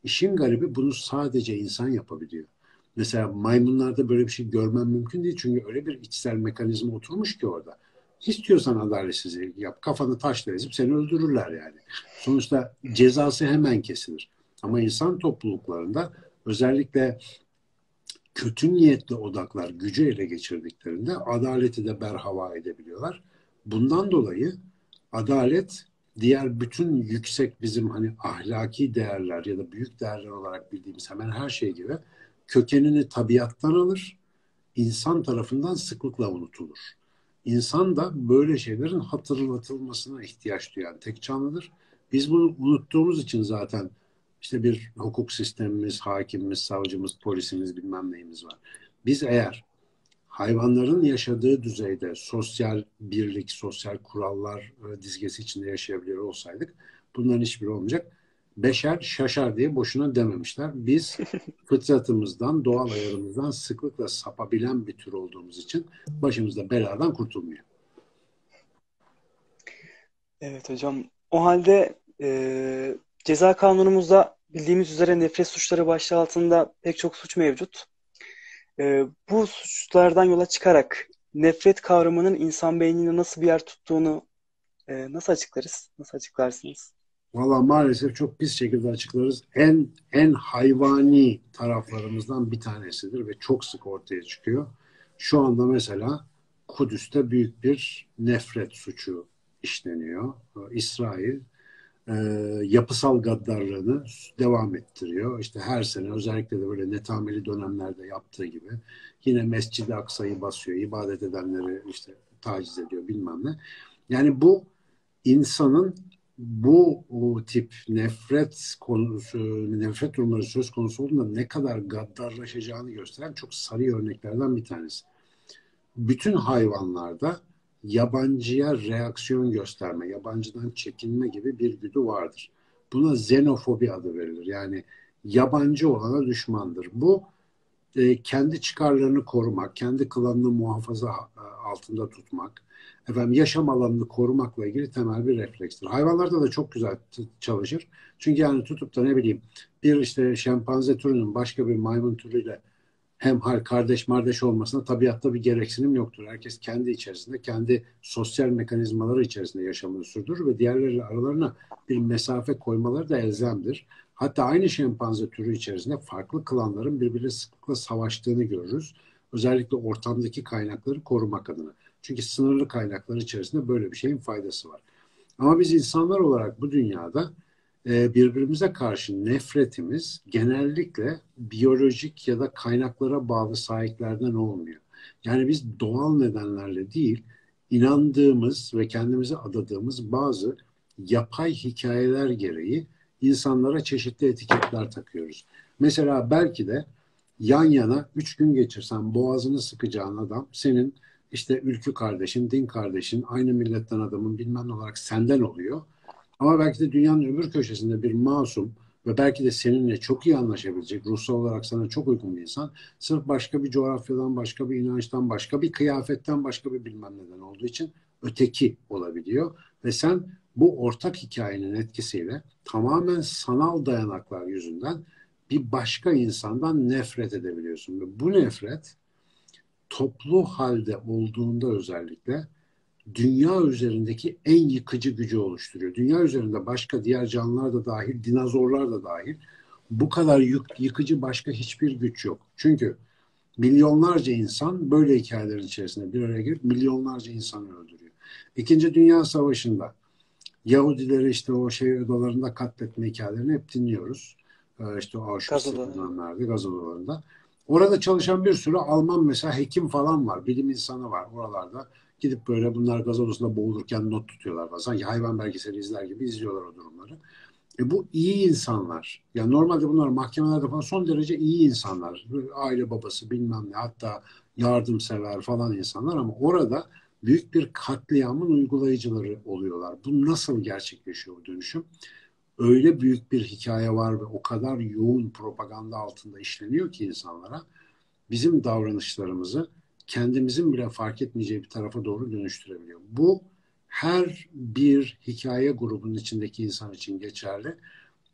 İşin garibi bunu sadece insan yapabiliyor. Mesela maymunlarda böyle bir şey görmem mümkün değil. Çünkü öyle bir içsel mekanizma oturmuş ki orada. İstiyorsan adaletsizlik yap. Kafanı taşla ezip seni öldürürler yani. Sonuçta cezası hemen kesilir. Ama insan topluluklarında özellikle kötü niyetli odaklar gücü ele geçirdiklerinde adaleti de berhava edebiliyorlar. Bundan dolayı adalet diğer bütün yüksek bizim hani ahlaki değerler ya da büyük değerler olarak bildiğimiz hemen her şey gibi kökenini tabiattan alır, insan tarafından sıklıkla unutulur. İnsan da böyle şeylerin hatırlatılmasına ihtiyaç duyan tek canlıdır. Biz bunu unuttuğumuz için zaten işte bir hukuk sistemimiz, hakimimiz, savcımız, polisimiz bilmem neyimiz var. Biz eğer hayvanların yaşadığı düzeyde sosyal birlik, sosyal kurallar e, dizgesi içinde yaşayabiliyor olsaydık bunların hiçbiri olmayacak. Beşer şaşar diye boşuna dememişler. Biz fıtratımızdan, doğal ayarımızdan sıklıkla sapabilen bir tür olduğumuz için başımızda beladan kurtulmuyor. Evet hocam. O halde e, ceza kanunumuzda bildiğimiz üzere nefret suçları başlığı altında pek çok suç mevcut. E, bu suçlardan yola çıkarak nefret kavramının insan beyninde nasıl bir yer tuttuğunu e, nasıl açıklarız? Nasıl açıklarsınız? Valla maalesef çok pis şekilde açıklarız. En en hayvani taraflarımızdan bir tanesidir ve çok sık ortaya çıkıyor. Şu anda mesela Kudüs'te büyük bir nefret suçu işleniyor. İsrail e, yapısal gaddarlığını devam ettiriyor. İşte her sene özellikle de böyle netameli dönemlerde yaptığı gibi yine Mescid-i Aksa'yı basıyor, ibadet edenleri işte taciz ediyor bilmem ne. Yani bu insanın bu tip nefret konusu, nefret durumları söz konusu olduğunda ne kadar gaddarlaşacağını gösteren çok sarı örneklerden bir tanesi. Bütün hayvanlarda yabancıya reaksiyon gösterme, yabancıdan çekinme gibi bir güdü vardır. Buna xenofobi adı verilir. Yani yabancı olana düşmandır. Bu e, kendi çıkarlarını korumak, kendi klanını muhafaza e, altında tutmak, efendim yaşam alanını korumakla ilgili temel bir reflekstir. Hayvanlarda da çok güzel çalışır. Çünkü yani tutup da ne bileyim bir işte şempanze türünün başka bir maymun türüyle hem kardeş mardeş olmasına tabiatta bir gereksinim yoktur. Herkes kendi içerisinde, kendi sosyal mekanizmaları içerisinde yaşamını sürdürür ve diğerleriyle aralarına bir mesafe koymaları da elzemdir. Hatta aynı şempanze türü içerisinde farklı klanların birbiriyle sıklıkla savaştığını görürüz. Özellikle ortamdaki kaynakları korumak adına. Çünkü sınırlı kaynaklar içerisinde böyle bir şeyin faydası var. Ama biz insanlar olarak bu dünyada e, birbirimize karşı nefretimiz genellikle biyolojik ya da kaynaklara bağlı sahiplerden olmuyor. Yani biz doğal nedenlerle değil, inandığımız ve kendimize adadığımız bazı yapay hikayeler gereği insanlara çeşitli etiketler takıyoruz. Mesela belki de yan yana üç gün geçirsen boğazını sıkacağın adam senin işte ülkü kardeşin, din kardeşin, aynı milletten adamın bilmem olarak senden oluyor. Ama belki de dünyanın öbür köşesinde bir masum ve belki de seninle çok iyi anlaşabilecek, ruhsal olarak sana çok uygun bir insan, sırf başka bir coğrafyadan, başka bir inançtan, başka bir kıyafetten, başka bir bilmem neden olduğu için öteki olabiliyor. Ve sen bu ortak hikayenin etkisiyle tamamen sanal dayanaklar yüzünden bir başka insandan nefret edebiliyorsun. Ve bu nefret toplu halde olduğunda özellikle dünya üzerindeki en yıkıcı gücü oluşturuyor. Dünya üzerinde başka diğer canlılar da dahil, dinozorlar da dahil bu kadar yık, yıkıcı başka hiçbir güç yok. Çünkü milyonlarca insan böyle hikayelerin içerisinde bir araya girip milyonlarca insanı öldürüyor. İkinci Dünya Savaşı'nda Yahudileri işte o şey odalarında katletme hikayelerini hep dinliyoruz. Ee, işte Auschwitz'te bulunanlarda, gaz odalarında. Orada çalışan bir sürü Alman mesela hekim falan var, bilim insanı var oralarda. Gidip böyle bunlar gaz odasında boğulurken not tutuyorlar falan. Sanki hayvan belgeseli izler gibi izliyorlar o durumları. E bu iyi insanlar. Yani normalde bunlar mahkemelerde falan son derece iyi insanlar. Aile babası bilmem ne hatta yardımsever falan insanlar ama orada büyük bir katliamın uygulayıcıları oluyorlar. Bu nasıl gerçekleşiyor bu dönüşüm? Öyle büyük bir hikaye var ve o kadar yoğun propaganda altında işleniyor ki insanlara bizim davranışlarımızı kendimizin bile fark etmeyeceği bir tarafa doğru dönüştürebiliyor. Bu her bir hikaye grubunun içindeki insan için geçerli.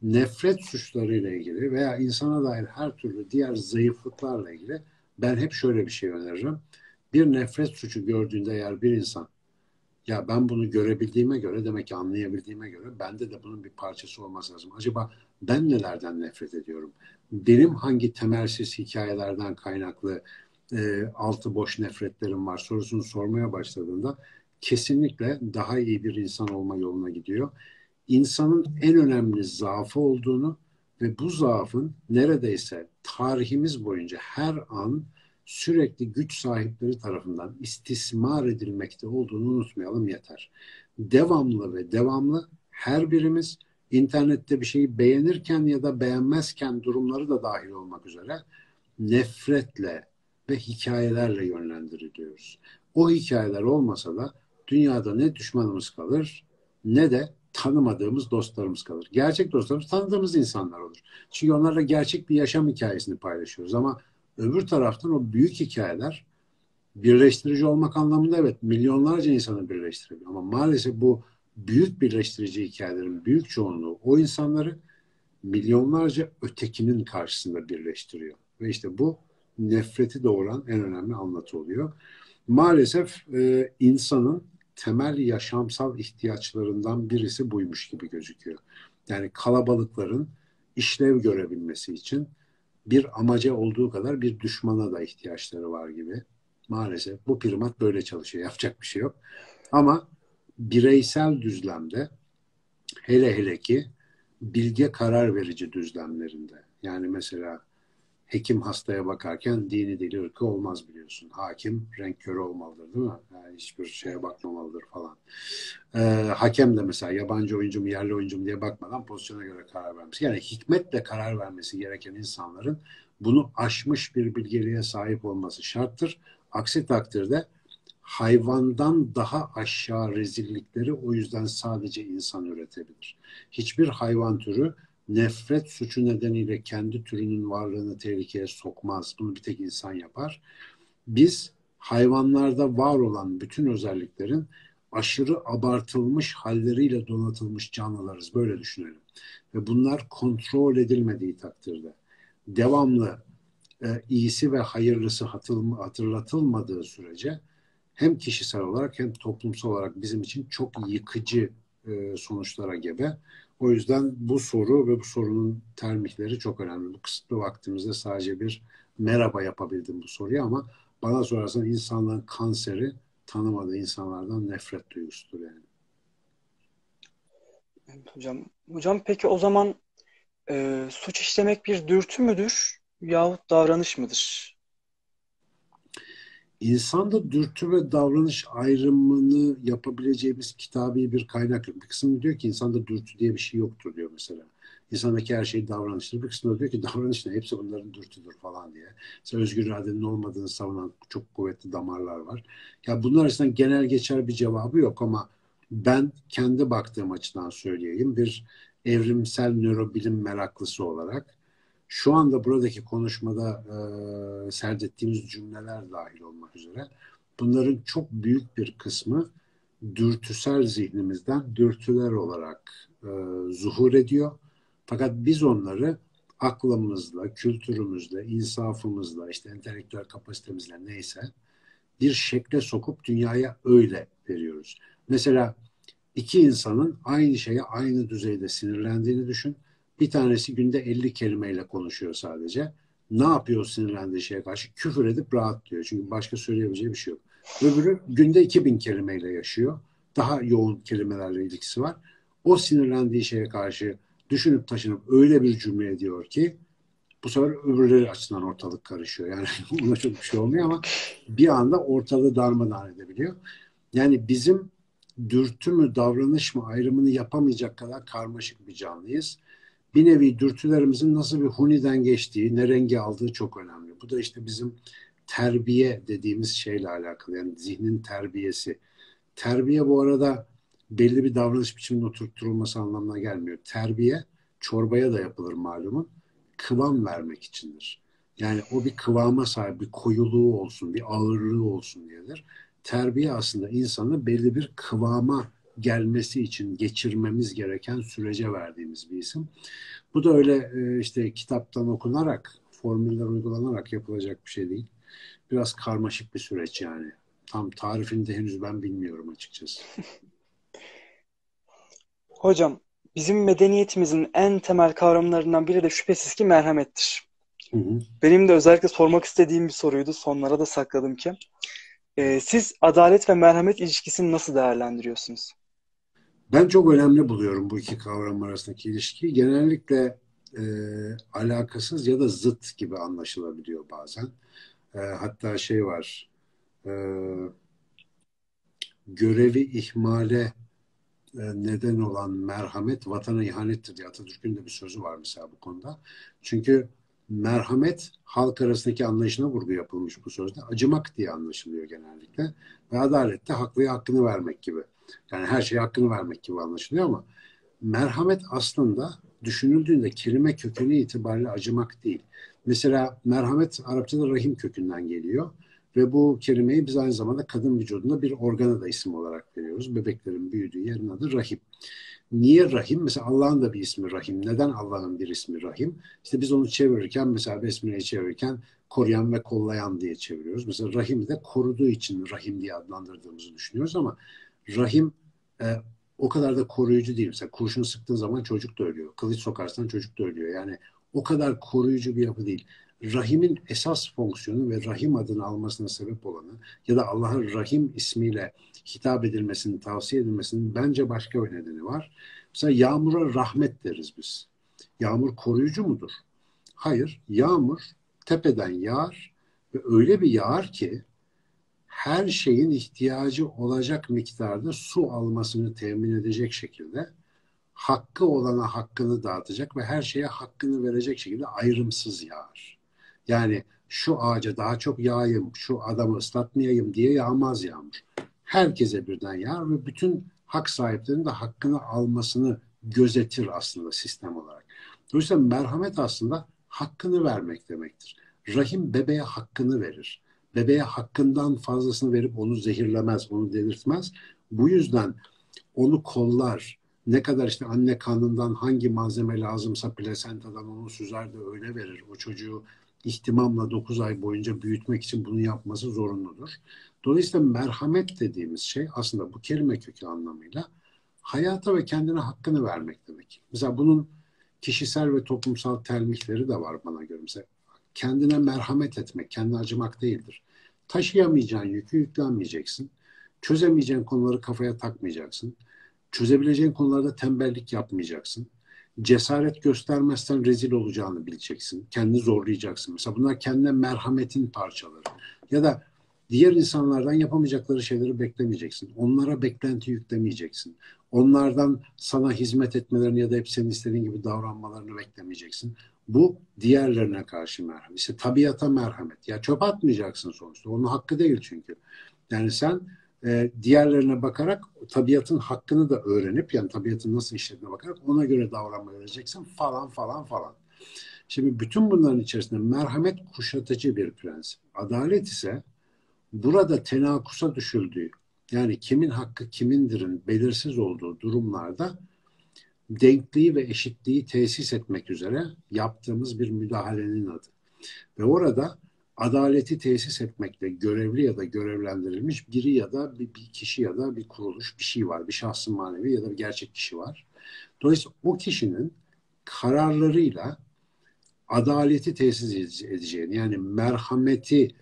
Nefret suçlarıyla ilgili veya insana dair her türlü diğer zayıflıklarla ilgili ben hep şöyle bir şey öneririm. Bir nefret suçu gördüğünde eğer bir insan ya ben bunu görebildiğime göre demek ki anlayabildiğime göre bende de bunun bir parçası olması lazım. Acaba ben nelerden nefret ediyorum? Benim hangi temelsiz hikayelerden kaynaklı e, altı boş nefretlerim var sorusunu sormaya başladığında kesinlikle daha iyi bir insan olma yoluna gidiyor. İnsanın en önemli zaafı olduğunu ve bu zaafın neredeyse tarihimiz boyunca her an sürekli güç sahipleri tarafından istismar edilmekte olduğunu unutmayalım yeter. Devamlı ve devamlı her birimiz internette bir şeyi beğenirken ya da beğenmezken durumları da dahil olmak üzere nefretle ve hikayelerle yönlendiriliyoruz. O hikayeler olmasa da dünyada ne düşmanımız kalır ne de tanımadığımız dostlarımız kalır. Gerçek dostlarımız tanıdığımız insanlar olur. Çünkü onlarla gerçek bir yaşam hikayesini paylaşıyoruz ama öbür taraftan o büyük hikayeler birleştirici olmak anlamında evet milyonlarca insanı birleştiriyor ama maalesef bu büyük birleştirici hikayelerin büyük çoğunluğu o insanları milyonlarca ötekinin karşısında birleştiriyor. Ve işte bu nefreti doğuran en önemli anlatı oluyor. Maalesef e, insanın temel yaşamsal ihtiyaçlarından birisi buymuş gibi gözüküyor. Yani kalabalıkların işlev görebilmesi için bir amaca olduğu kadar bir düşmana da ihtiyaçları var gibi. Maalesef bu primat böyle çalışıyor. Yapacak bir şey yok. Ama bireysel düzlemde hele hele ki bilge karar verici düzlemlerinde yani mesela hekim hastaya bakarken dini dili ırkı olmaz biliyorsun. Hakim renk körü olmalıdır değil mi? Yani hiçbir şeye bakmamalıdır falan. Ee, hakem de mesela yabancı oyuncu mu yerli oyuncu mu diye bakmadan pozisyona göre karar vermesi. Yani hikmetle karar vermesi gereken insanların bunu aşmış bir bilgeliğe sahip olması şarttır. Aksi takdirde hayvandan daha aşağı rezillikleri o yüzden sadece insan üretebilir. Hiçbir hayvan türü nefret suçu nedeniyle kendi türünün varlığını tehlikeye sokmaz. Bunu bir tek insan yapar. Biz hayvanlarda var olan bütün özelliklerin aşırı abartılmış halleriyle donatılmış canlılarız. Böyle düşünelim. Ve bunlar kontrol edilmediği takdirde devamlı e, iyisi ve hayırlısı hatırlatılmadığı sürece hem kişisel olarak hem toplumsal olarak bizim için çok yıkıcı e, sonuçlara gebe. O yüzden bu soru ve bu sorunun termikleri çok önemli. Bu kısıtlı vaktimizde sadece bir merhaba yapabildim bu soruya ama bana sorarsan insanların kanseri tanımadığı insanlardan nefret duygusudur yani. Hocam. Hocam peki o zaman e, suç işlemek bir dürtü müdür yahut davranış mıdır? İnsanda dürtü ve davranış ayrımını yapabileceğimiz kitabi bir kaynak yok. Bir kısım diyor ki insanda dürtü diye bir şey yoktur diyor mesela. İnsandaki her şey davranıştır. Bir kısım diyor ki davranış ne? Hepsi bunların dürtüdür falan diye. Mesela özgür iradenin olmadığını savunan çok kuvvetli damarlar var. Ya bunlar arasında genel geçer bir cevabı yok ama ben kendi baktığım açıdan söyleyeyim. Bir evrimsel nörobilim meraklısı olarak şu anda buradaki konuşmada e, serdettiğimiz cümleler dahil olmak üzere bunların çok büyük bir kısmı dürtüsel zihnimizden dürtüler olarak e, zuhur ediyor. Fakat biz onları aklımızla, kültürümüzle, insafımızla, işte entelektüel kapasitemizle neyse bir şekle sokup dünyaya öyle veriyoruz. Mesela iki insanın aynı şeye aynı düzeyde sinirlendiğini düşün. Bir tanesi günde 50 kelimeyle konuşuyor sadece. Ne yapıyor sinirlendiği şeye karşı? Küfür edip rahat diyor. Çünkü başka söyleyebileceği bir şey yok. Öbürü günde 2000 kelimeyle yaşıyor. Daha yoğun kelimelerle ilgisi var. o sinirlendiği şeye karşı düşünüp taşınıp öyle bir cümle ediyor ki bu sefer öbürleri açısından ortalık karışıyor. Yani ona çok bir şey olmuyor ama bir anda ortalığı darmadağın edebiliyor. Yani bizim dürtü mü davranış mı ayrımını yapamayacak kadar karmaşık bir canlıyız. Bir nevi dürtülerimizin nasıl bir huniden geçtiği, ne rengi aldığı çok önemli. Bu da işte bizim terbiye dediğimiz şeyle alakalı. Yani zihnin terbiyesi. Terbiye bu arada belli bir davranış biçiminin oturtturulması anlamına gelmiyor. Terbiye çorbaya da yapılır malumun. Kıvam vermek içindir. Yani o bir kıvama sahip, bir koyuluğu olsun, bir ağırlığı olsun diyedir. Terbiye aslında insanı belli bir kıvama gelmesi için geçirmemiz gereken sürece verdiğimiz bir isim. Bu da öyle e, işte kitaptan okunarak, formüller uygulanarak yapılacak bir şey değil. Biraz karmaşık bir süreç yani. Tam tarifini de henüz ben bilmiyorum açıkçası. Hocam, bizim medeniyetimizin en temel kavramlarından biri de şüphesiz ki merhamettir. Hı hı. Benim de özellikle sormak istediğim bir soruydu. Sonlara da sakladım ki. Ee, siz adalet ve merhamet ilişkisini nasıl değerlendiriyorsunuz? Ben çok önemli buluyorum bu iki kavram arasındaki ilişkiyi. Genellikle e, alakasız ya da zıt gibi anlaşılabiliyor bazen. E, hatta şey var, e, görevi ihmale e, neden olan merhamet vatana ihanettir diye Atatürk'ün de bir sözü var mesela bu konuda. Çünkü merhamet halk arasındaki anlayışına vurgu yapılmış bu sözde. Acımak diye anlaşılıyor genellikle. Ve adalet de haklıya hakkını vermek gibi. Yani her şeye hakkını vermek gibi anlaşılıyor ama merhamet aslında düşünüldüğünde kelime kökeni itibariyle acımak değil. Mesela merhamet Arapçada rahim kökünden geliyor. Ve bu kelimeyi biz aynı zamanda kadın vücudunda bir organa da isim olarak veriyoruz. Bebeklerin büyüdüğü yerin adı rahim. Niye rahim? Mesela Allah'ın da bir ismi rahim. Neden Allah'ın bir ismi rahim? İşte biz onu çevirirken mesela Besmele'yi çevirirken koruyan ve kollayan diye çeviriyoruz. Mesela rahim de koruduğu için rahim diye adlandırdığımızı düşünüyoruz ama rahim e, o kadar da koruyucu değil. Mesela kurşun sıktığın zaman çocuk da ölüyor. Kılıç sokarsan çocuk da ölüyor. Yani o kadar koruyucu bir yapı değil rahimin esas fonksiyonu ve rahim adını almasına sebep olanı ya da Allah'ın rahim ismiyle hitap edilmesini, tavsiye edilmesinin bence başka bir nedeni var. Mesela yağmura rahmet deriz biz. Yağmur koruyucu mudur? Hayır. Yağmur tepeden yağar ve öyle bir yağar ki her şeyin ihtiyacı olacak miktarda su almasını temin edecek şekilde hakkı olana hakkını dağıtacak ve her şeye hakkını verecek şekilde ayrımsız yağar. Yani şu ağaca daha çok yağayım, şu adamı ıslatmayayım diye yağmaz yağmur. Herkese birden yağar ve bütün hak sahiplerinin de hakkını almasını gözetir aslında sistem olarak. Dolayısıyla merhamet aslında hakkını vermek demektir. Rahim bebeğe hakkını verir. Bebeğe hakkından fazlasını verip onu zehirlemez, onu delirtmez. Bu yüzden onu kollar. Ne kadar işte anne kanından hangi malzeme lazımsa plasentadan onu süzer de öyle verir. O çocuğu ihtimamla 9 ay boyunca büyütmek için bunu yapması zorunludur. Dolayısıyla merhamet dediğimiz şey aslında bu kelime kökü anlamıyla hayata ve kendine hakkını vermek demek. Mesela bunun kişisel ve toplumsal telmihleri de var bana göre. Mesela kendine merhamet etmek, kendine acımak değildir. Taşıyamayacağın yükü yüklenmeyeceksin. Çözemeyeceğin konuları kafaya takmayacaksın. Çözebileceğin konularda tembellik yapmayacaksın cesaret göstermezsen rezil olacağını bileceksin. Kendini zorlayacaksın. Mesela bunlar kendine merhametin parçaları. Ya da diğer insanlardan yapamayacakları şeyleri beklemeyeceksin. Onlara beklenti yüklemeyeceksin. Onlardan sana hizmet etmelerini ya da hep senin istediğin gibi davranmalarını beklemeyeceksin. Bu diğerlerine karşı merhamet. İşte tabiata merhamet. Ya çöp atmayacaksın sonuçta. Onun hakkı değil çünkü. Yani sen e, diğerlerine bakarak tabiatın hakkını da öğrenip yani tabiatın nasıl işlediğine bakarak ona göre davranma öğreneceksin falan falan falan. Şimdi bütün bunların içerisinde merhamet kuşatıcı bir prensip. Adalet ise burada tenakusa düşüldüğü yani kimin hakkı kimindirin belirsiz olduğu durumlarda denkliği ve eşitliği tesis etmek üzere yaptığımız bir müdahalenin adı. Ve orada adaleti tesis etmekle görevli ya da görevlendirilmiş biri ya da bir, bir kişi ya da bir kuruluş bir şey var. Bir şahsın manevi ya da bir gerçek kişi var. Dolayısıyla o kişinin kararlarıyla adaleti tesis edeceğini yani merhameti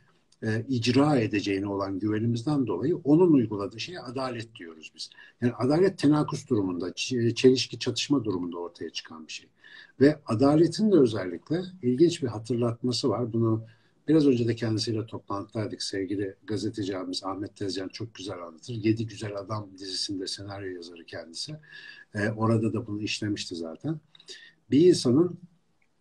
e, icra edeceğine olan güvenimizden dolayı onun uyguladığı şeye adalet diyoruz biz. Yani adalet tenakus durumunda, çelişki çatışma durumunda ortaya çıkan bir şey. Ve adaletin de özellikle ilginç bir hatırlatması var. Bunu biraz önce de kendisiyle toplantıdaydık. Sevgili gazeteci abimiz Ahmet Tezcan çok güzel anlatır. Yedi Güzel Adam dizisinde senaryo yazarı kendisi. Ee, orada da bunu işlemişti zaten. Bir insanın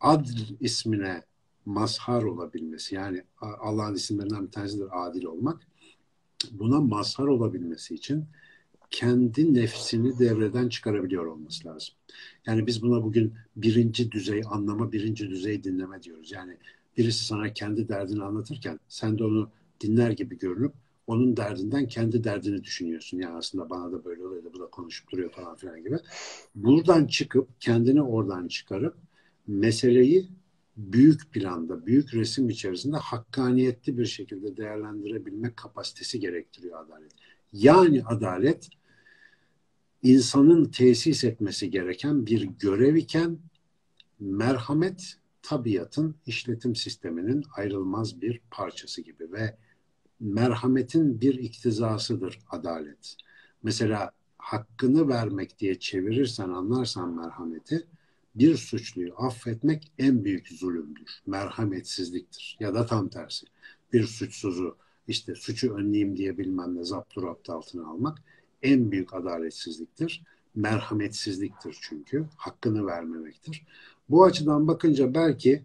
adl ismine mazhar olabilmesi yani Allah'ın isimlerinden bir tanesidir adil olmak. Buna mazhar olabilmesi için kendi nefsini devreden çıkarabiliyor olması lazım. Yani biz buna bugün birinci düzey anlama, birinci düzey dinleme diyoruz. Yani birisi sana kendi derdini anlatırken sen de onu dinler gibi görünüp onun derdinden kendi derdini düşünüyorsun. Yani aslında bana da böyle oluyor da bu da konuşup duruyor falan filan gibi. Buradan çıkıp kendini oradan çıkarıp meseleyi büyük planda, büyük resim içerisinde hakkaniyetli bir şekilde değerlendirebilmek kapasitesi gerektiriyor adalet. Yani adalet insanın tesis etmesi gereken bir görev iken merhamet tabiatın işletim sisteminin ayrılmaz bir parçası gibi ve merhametin bir iktizasıdır adalet. Mesela hakkını vermek diye çevirirsen anlarsan merhameti bir suçluyu affetmek en büyük zulümdür. Merhametsizliktir. Ya da tam tersi. Bir suçsuzu işte suçu önleyeyim diye bilmem ne zapturapt altına almak en büyük adaletsizliktir. Merhametsizliktir çünkü. Hakkını vermemektir. Bu açıdan bakınca belki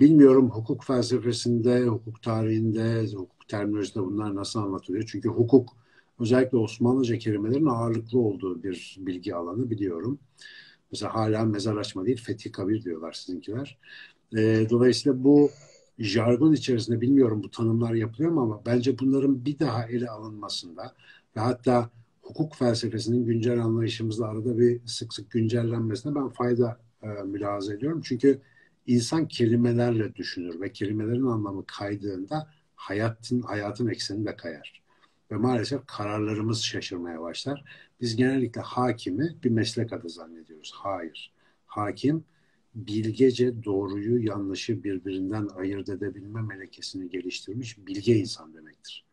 bilmiyorum hukuk felsefesinde, hukuk tarihinde, hukuk terminolojisinde bunlar nasıl anlatılıyor. Çünkü hukuk özellikle Osmanlıca kelimelerin ağırlıklı olduğu bir bilgi alanı biliyorum. Mesela hala mezar açma değil, fetih kabir diyorlar sizinkiler. E, dolayısıyla bu jargon içerisinde bilmiyorum bu tanımlar yapılıyor mu ama bence bunların bir daha ele alınmasında ve hatta hukuk felsefesinin güncel anlayışımızda arada bir sık sık güncellenmesine ben fayda e, mülahaza ediyorum. Çünkü insan kelimelerle düşünür ve kelimelerin anlamı kaydığında hayatın hayatın ekseni de kayar. Ve maalesef kararlarımız şaşırmaya başlar. Biz genellikle hakimi bir meslek adı zannediyoruz. Hayır. Hakim bilgece doğruyu yanlışı birbirinden ayırt edebilme melekesini geliştirmiş bilge insan demektir.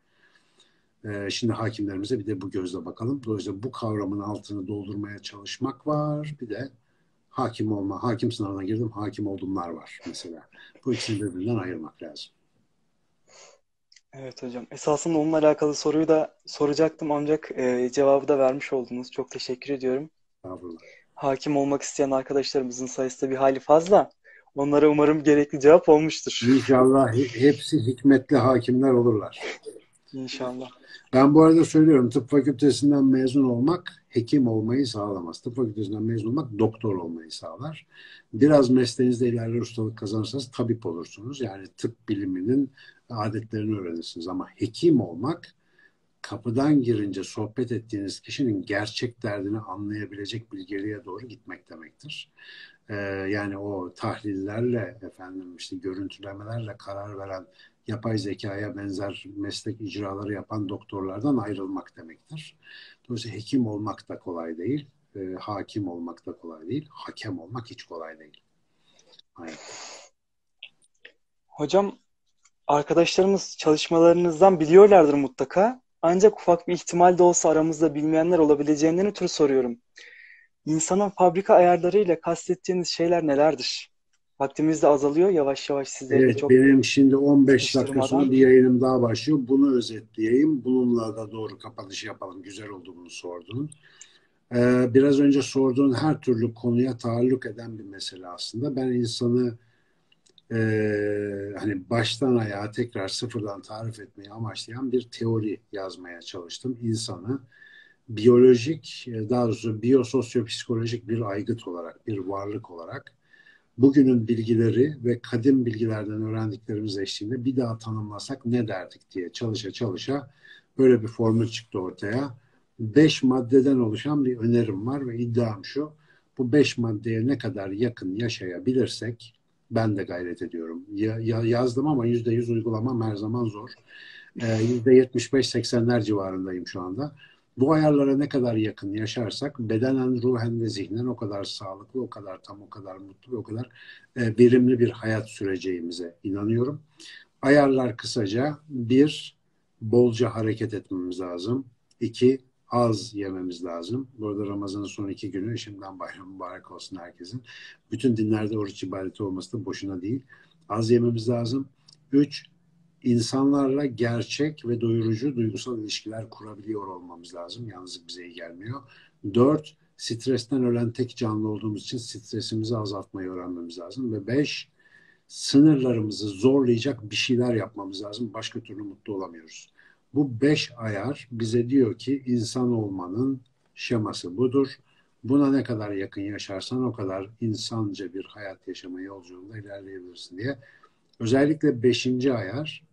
Ee, şimdi hakimlerimize bir de bu gözle bakalım. Dolayısıyla bu kavramın altını doldurmaya çalışmak var. Bir de hakim olma, hakim sınavına girdim, hakim oldumlar var mesela. Bu ikisini birbirinden ayırmak lazım. Evet hocam. Esasında onunla alakalı soruyu da soracaktım ancak e, cevabı da vermiş oldunuz. Çok teşekkür ediyorum. Estağfurullah. Hakim olmak isteyen arkadaşlarımızın sayısı da bir hali fazla. Onlara umarım gerekli cevap olmuştur. İnşallah hepsi hikmetli hakimler olurlar. İnşallah. Ben bu arada söylüyorum tıp fakültesinden mezun olmak hekim olmayı sağlamaz. Tıp fakültesinden mezun olmak doktor olmayı sağlar. Biraz mesleğinizde ilerler ustalık kazanırsanız tabip olursunuz. Yani tıp biliminin adetlerini öğrenirsiniz. Ama hekim olmak kapıdan girince sohbet ettiğiniz kişinin gerçek derdini anlayabilecek bilgeliğe doğru gitmek demektir. Ee, yani o tahlillerle efendim işte görüntülemelerle karar veren yapay zekaya benzer meslek icraları yapan doktorlardan ayrılmak demektir. Dolayısıyla hekim olmak da kolay değil, e, hakim olmak da kolay değil, hakem olmak hiç kolay değil. Aynen. Hocam arkadaşlarımız çalışmalarınızdan biliyorlardır mutlaka. Ancak ufak bir ihtimal de olsa aramızda bilmeyenler olabileceğinden ötürü soruyorum. İnsanın fabrika ayarlarıyla kastettiğiniz şeyler nelerdir? Vaktimiz de azalıyor yavaş yavaş sizleri evet, çok benim şimdi 15 dakika sonra bir yayınım daha başlıyor. Bunu özetleyeyim. Bununla da doğru kapanış yapalım. Güzel oldu bunu sordun. Ee, biraz önce sorduğun her türlü konuya taalluk eden bir mesele aslında. Ben insanı e, hani baştan ayağa tekrar sıfırdan tarif etmeyi amaçlayan bir teori yazmaya çalıştım. İnsanı biyolojik, daha doğrusu biyososyopsikolojik bir aygıt olarak, bir varlık olarak bugünün bilgileri ve kadim bilgilerden öğrendiklerimiz eşliğinde bir daha tanımlasak ne derdik diye çalışa çalışa böyle bir formül çıktı ortaya. Beş maddeden oluşan bir önerim var ve iddiam şu. Bu beş maddeye ne kadar yakın yaşayabilirsek ben de gayret ediyorum. Ya, ya, yazdım ama yüzde yüz uygulamam her zaman zor. Yüzde yetmiş beş seksenler civarındayım şu anda bu ayarlara ne kadar yakın yaşarsak bedenen, ruhen ve zihnen o kadar sağlıklı, o kadar tam, o kadar mutlu, o kadar e, verimli bir hayat süreceğimize inanıyorum. Ayarlar kısaca. Bir, bolca hareket etmemiz lazım. İki, az yememiz lazım. Bu arada Ramazan'ın son iki günü şimdiden bayram mübarek olsun herkesin. Bütün dinlerde oruç ibadeti olması da boşuna değil. Az yememiz lazım. Üç, insanlarla gerçek ve doyurucu duygusal ilişkiler kurabiliyor olmamız lazım. Yalnız bize iyi gelmiyor. Dört, stresten ölen tek canlı olduğumuz için stresimizi azaltmayı öğrenmemiz lazım. Ve beş, sınırlarımızı zorlayacak bir şeyler yapmamız lazım. Başka türlü mutlu olamıyoruz. Bu beş ayar bize diyor ki insan olmanın şeması budur. Buna ne kadar yakın yaşarsan o kadar insanca bir hayat yaşama yolculuğunda ilerleyebilirsin diye. Özellikle beşinci ayar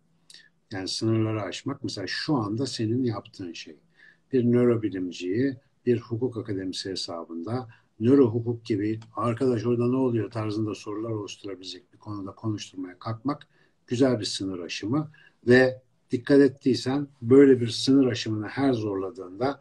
yani sınırları aşmak mesela şu anda senin yaptığın şey. Bir nörobilimciyi bir hukuk akademisi hesabında nöro hukuk gibi arkadaş orada ne oluyor tarzında sorular oluşturabilecek bir konuda konuşturmaya kalkmak güzel bir sınır aşımı ve dikkat ettiysen böyle bir sınır aşımını her zorladığında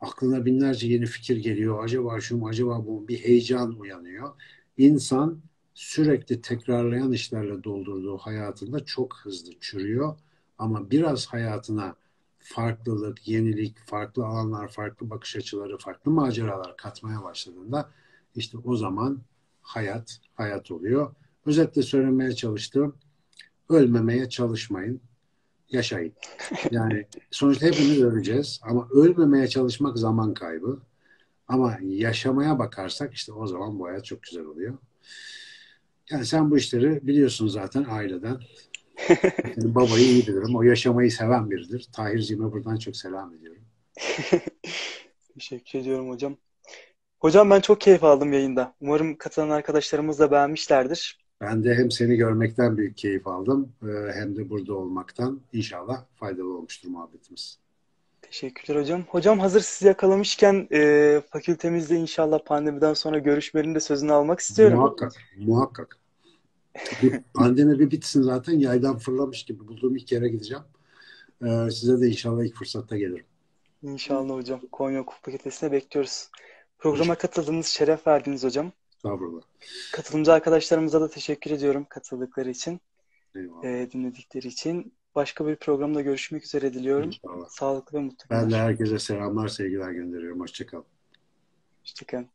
aklına binlerce yeni fikir geliyor. Acaba şu mu, acaba bu? Bir heyecan uyanıyor. İnsan sürekli tekrarlayan işlerle doldurduğu hayatında çok hızlı çürüyor. Ama biraz hayatına farklılık, yenilik, farklı alanlar, farklı bakış açıları, farklı maceralar katmaya başladığında işte o zaman hayat, hayat oluyor. Özetle söylemeye çalıştım. Ölmemeye çalışmayın yaşayın. Yani sonuçta hepimiz öleceğiz ama ölmemeye çalışmak zaman kaybı. Ama yaşamaya bakarsak işte o zaman bu hayat çok güzel oluyor. Yani sen bu işleri biliyorsun zaten aileden. Yani babayı iyi bilirim. O yaşamayı seven biridir. Tahir'cime buradan çok selam ediyorum. Teşekkür ediyorum hocam. Hocam ben çok keyif aldım yayında. Umarım katılan arkadaşlarımız da beğenmişlerdir. Ben de hem seni görmekten büyük keyif aldım e, hem de burada olmaktan inşallah faydalı olmuştur muhabbetimiz. Teşekkürler hocam. Hocam hazır sizi yakalamışken e, fakültemizde inşallah pandemiden sonra görüşmenin de sözünü almak istiyorum. Muhakkak, muhakkak. Pandemi bir bitsin zaten yaydan fırlamış gibi bulduğum ilk yere gideceğim. Ee, size de inşallah ilk fırsatta gelirim. İnşallah hocam. Konya Hukuk Fakültesi'ne bekliyoruz. Programa katıldığınız, şeref verdiniz hocam. Estağfurullah. Katılımcı arkadaşlarımıza da teşekkür ediyorum katıldıkları için, Eyvallah. e, dinledikleri için. Başka bir programda görüşmek üzere diliyorum. İnşallah. Sağlıklı ve mutlu Ben de herkese selamlar, sevgiler gönderiyorum. Hoşçakalın. Hoşçakalın.